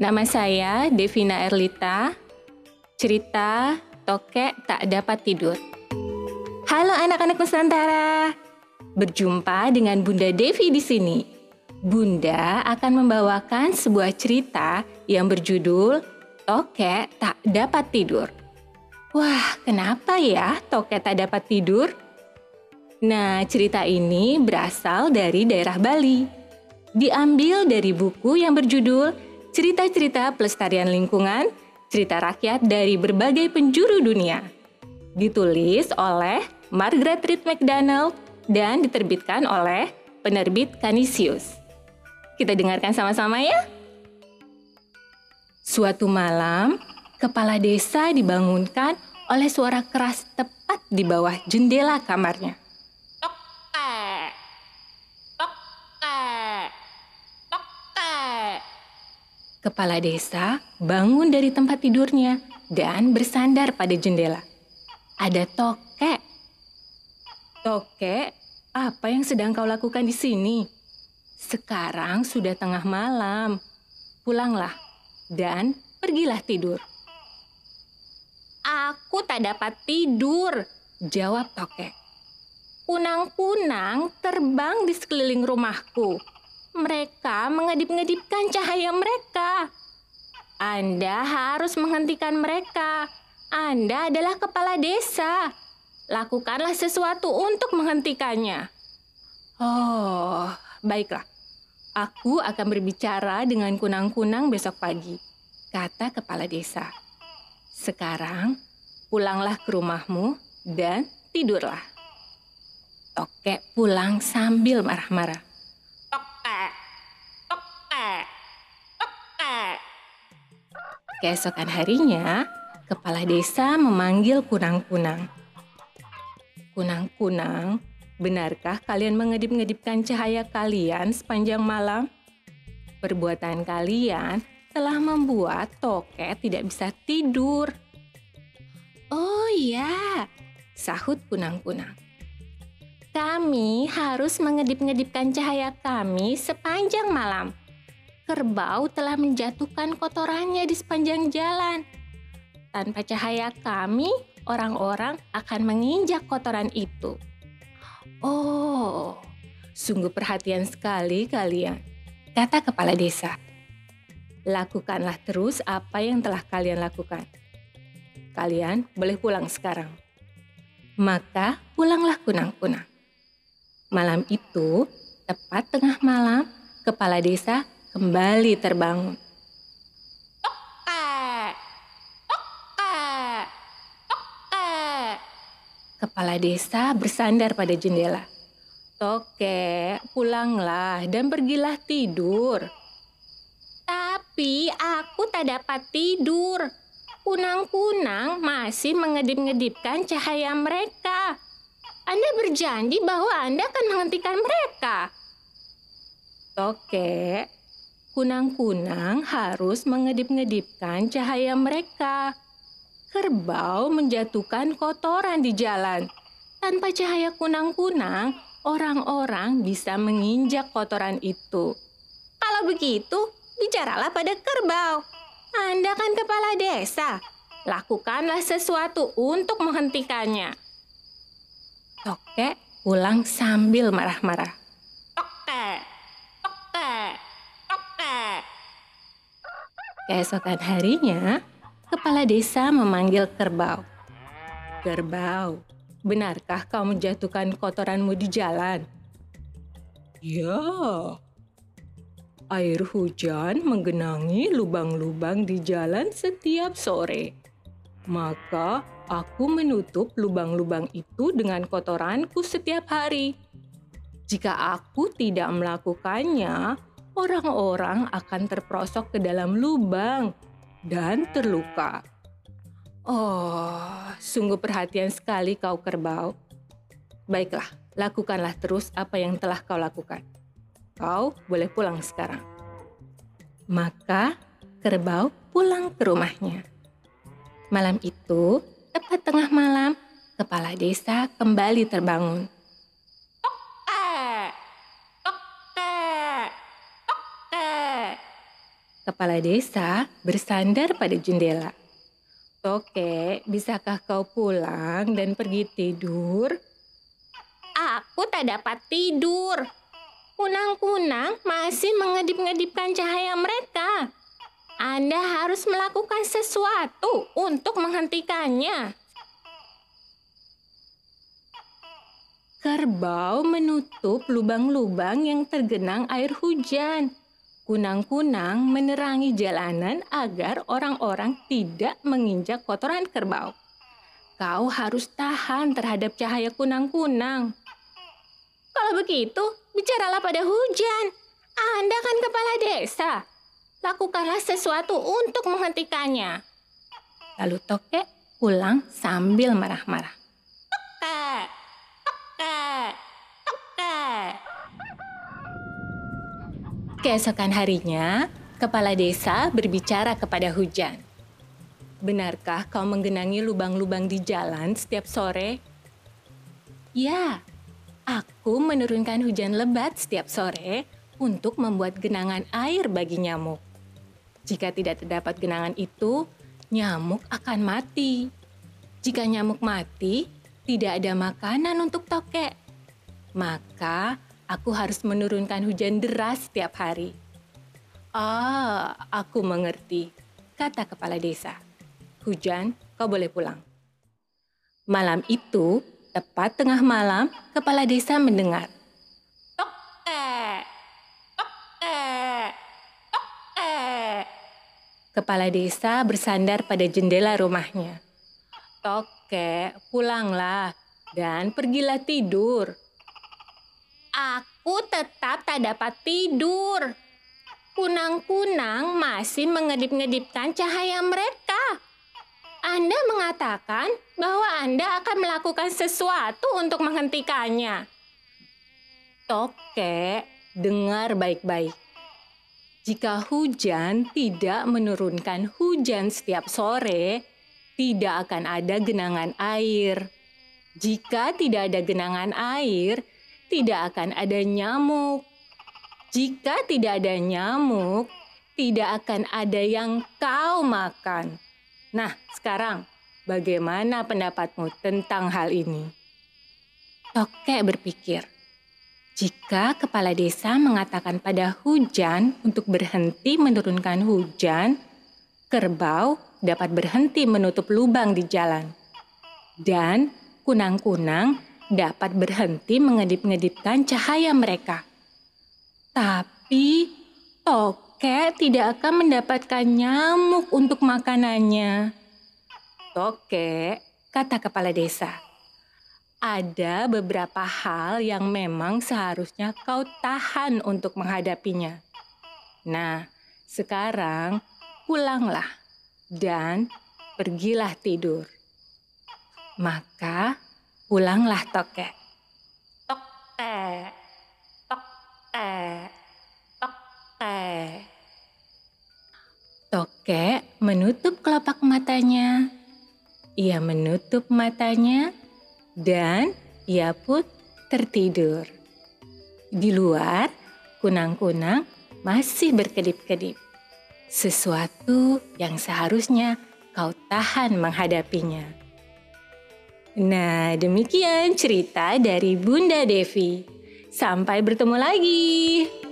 Nama saya Devina Erlita. Cerita Tokek Tak Dapat Tidur. Halo anak-anak Nusantara. Berjumpa dengan Bunda Devi di sini. Bunda akan membawakan sebuah cerita yang berjudul Tokek Tak Dapat Tidur. Wah, kenapa ya Tokek tak dapat tidur? Nah, cerita ini berasal dari daerah Bali. Diambil dari buku yang berjudul Cerita-cerita Pelestarian Lingkungan, cerita rakyat dari berbagai penjuru dunia. Ditulis oleh Margaret Reed McDonald dan diterbitkan oleh penerbit Canisius. Kita dengarkan sama-sama ya. Suatu malam, kepala desa dibangunkan oleh suara keras tepat di bawah jendela kamarnya. Kepala desa bangun dari tempat tidurnya dan bersandar pada jendela. Ada tokek. Tokek, apa yang sedang kau lakukan di sini? Sekarang sudah tengah malam. Pulanglah dan pergilah tidur. Aku tak dapat tidur, jawab tokek. Kunang-kunang terbang di sekeliling rumahku mereka mengedip-ngedipkan cahaya mereka. Anda harus menghentikan mereka. Anda adalah kepala desa. Lakukanlah sesuatu untuk menghentikannya. Oh, baiklah. Aku akan berbicara dengan kunang-kunang besok pagi, kata kepala desa. Sekarang, pulanglah ke rumahmu dan tidurlah. Tokek pulang sambil marah-marah. Keesokan harinya, kepala desa memanggil kunang-kunang. Kunang-kunang, benarkah kalian mengedip-ngedipkan cahaya kalian sepanjang malam? Perbuatan kalian telah membuat toket tidak bisa tidur. Oh iya, sahut kunang-kunang. Kami harus mengedip-ngedipkan cahaya kami sepanjang malam kerbau telah menjatuhkan kotorannya di sepanjang jalan. Tanpa cahaya kami, orang-orang akan menginjak kotoran itu. Oh, sungguh perhatian sekali kalian, kata kepala desa. Lakukanlah terus apa yang telah kalian lakukan. Kalian boleh pulang sekarang. Maka pulanglah kunang-kunang. Malam itu, tepat tengah malam, kepala desa kembali terbangun. Kepala desa bersandar pada jendela. Toke, pulanglah dan pergilah tidur. Tapi aku tak dapat tidur. Kunang-kunang masih mengedip-ngedipkan cahaya mereka. Anda berjanji bahwa Anda akan menghentikan mereka. Toke, Kunang-kunang harus mengedip-ngedipkan cahaya mereka. Kerbau menjatuhkan kotoran di jalan. Tanpa cahaya kunang-kunang, orang-orang bisa menginjak kotoran itu. Kalau begitu, bicaralah pada kerbau. Anda kan kepala desa. Lakukanlah sesuatu untuk menghentikannya. Tokek pulang sambil marah-marah. Keesokan harinya, kepala desa memanggil kerbau. Kerbau, benarkah kau menjatuhkan kotoranmu di jalan? Ya, air hujan menggenangi lubang-lubang di jalan setiap sore. Maka aku menutup lubang-lubang itu dengan kotoranku setiap hari. Jika aku tidak melakukannya, orang-orang akan terprosok ke dalam lubang dan terluka. Oh, sungguh perhatian sekali kau kerbau. Baiklah, lakukanlah terus apa yang telah kau lakukan. Kau boleh pulang sekarang. Maka kerbau pulang ke rumahnya. Malam itu, tepat tengah malam, kepala desa kembali terbangun. Kepala desa bersandar pada jendela. Toke, bisakah kau pulang dan pergi tidur? Aku tak dapat tidur. Kunang-kunang masih mengedip-ngedipkan cahaya mereka. Anda harus melakukan sesuatu untuk menghentikannya. Kerbau menutup lubang-lubang yang tergenang air hujan. Kunang-kunang menerangi jalanan agar orang-orang tidak menginjak kotoran kerbau. Kau harus tahan terhadap cahaya kunang-kunang. Kalau begitu, bicaralah pada hujan. Anda kan kepala desa lakukanlah sesuatu untuk menghentikannya. Lalu Tokek pulang sambil marah-marah. Tokek, Tokek. Keesokan harinya, kepala desa berbicara kepada hujan. Benarkah kau menggenangi lubang-lubang di jalan setiap sore? Ya, aku menurunkan hujan lebat setiap sore untuk membuat genangan air bagi nyamuk. Jika tidak terdapat genangan itu, nyamuk akan mati. Jika nyamuk mati, tidak ada makanan untuk tokek. Maka aku harus menurunkan hujan deras setiap hari. Ah, aku mengerti, kata kepala desa. Hujan, kau boleh pulang. Malam itu, tepat tengah malam, kepala desa mendengar Kepala desa bersandar pada jendela rumahnya. Toke, pulanglah dan pergilah tidur. Aku tetap tak dapat tidur. Kunang-kunang masih mengedip-ngedipkan cahaya mereka. Anda mengatakan bahwa Anda akan melakukan sesuatu untuk menghentikannya. Toke, dengar baik-baik. Jika hujan tidak menurunkan hujan setiap sore, tidak akan ada genangan air. Jika tidak ada genangan air, tidak akan ada nyamuk. Jika tidak ada nyamuk, tidak akan ada yang kau makan. Nah, sekarang bagaimana pendapatmu tentang hal ini? Tokek berpikir, jika kepala desa mengatakan pada hujan untuk berhenti menurunkan hujan, kerbau dapat berhenti menutup lubang di jalan. Dan kunang-kunang dapat berhenti mengedip-ngedipkan cahaya mereka. Tapi toke tidak akan mendapatkan nyamuk untuk makanannya. Toke, kata kepala desa ada beberapa hal yang memang seharusnya kau tahan untuk menghadapinya. Nah, sekarang pulanglah dan pergilah tidur. Maka pulanglah Toke. Toke, Toke, Toke. Toke menutup kelopak matanya. Ia menutup matanya dan ia pun tertidur. Di luar, kunang-kunang masih berkedip-kedip. Sesuatu yang seharusnya kau tahan menghadapinya. Nah, demikian cerita dari Bunda Devi. Sampai bertemu lagi.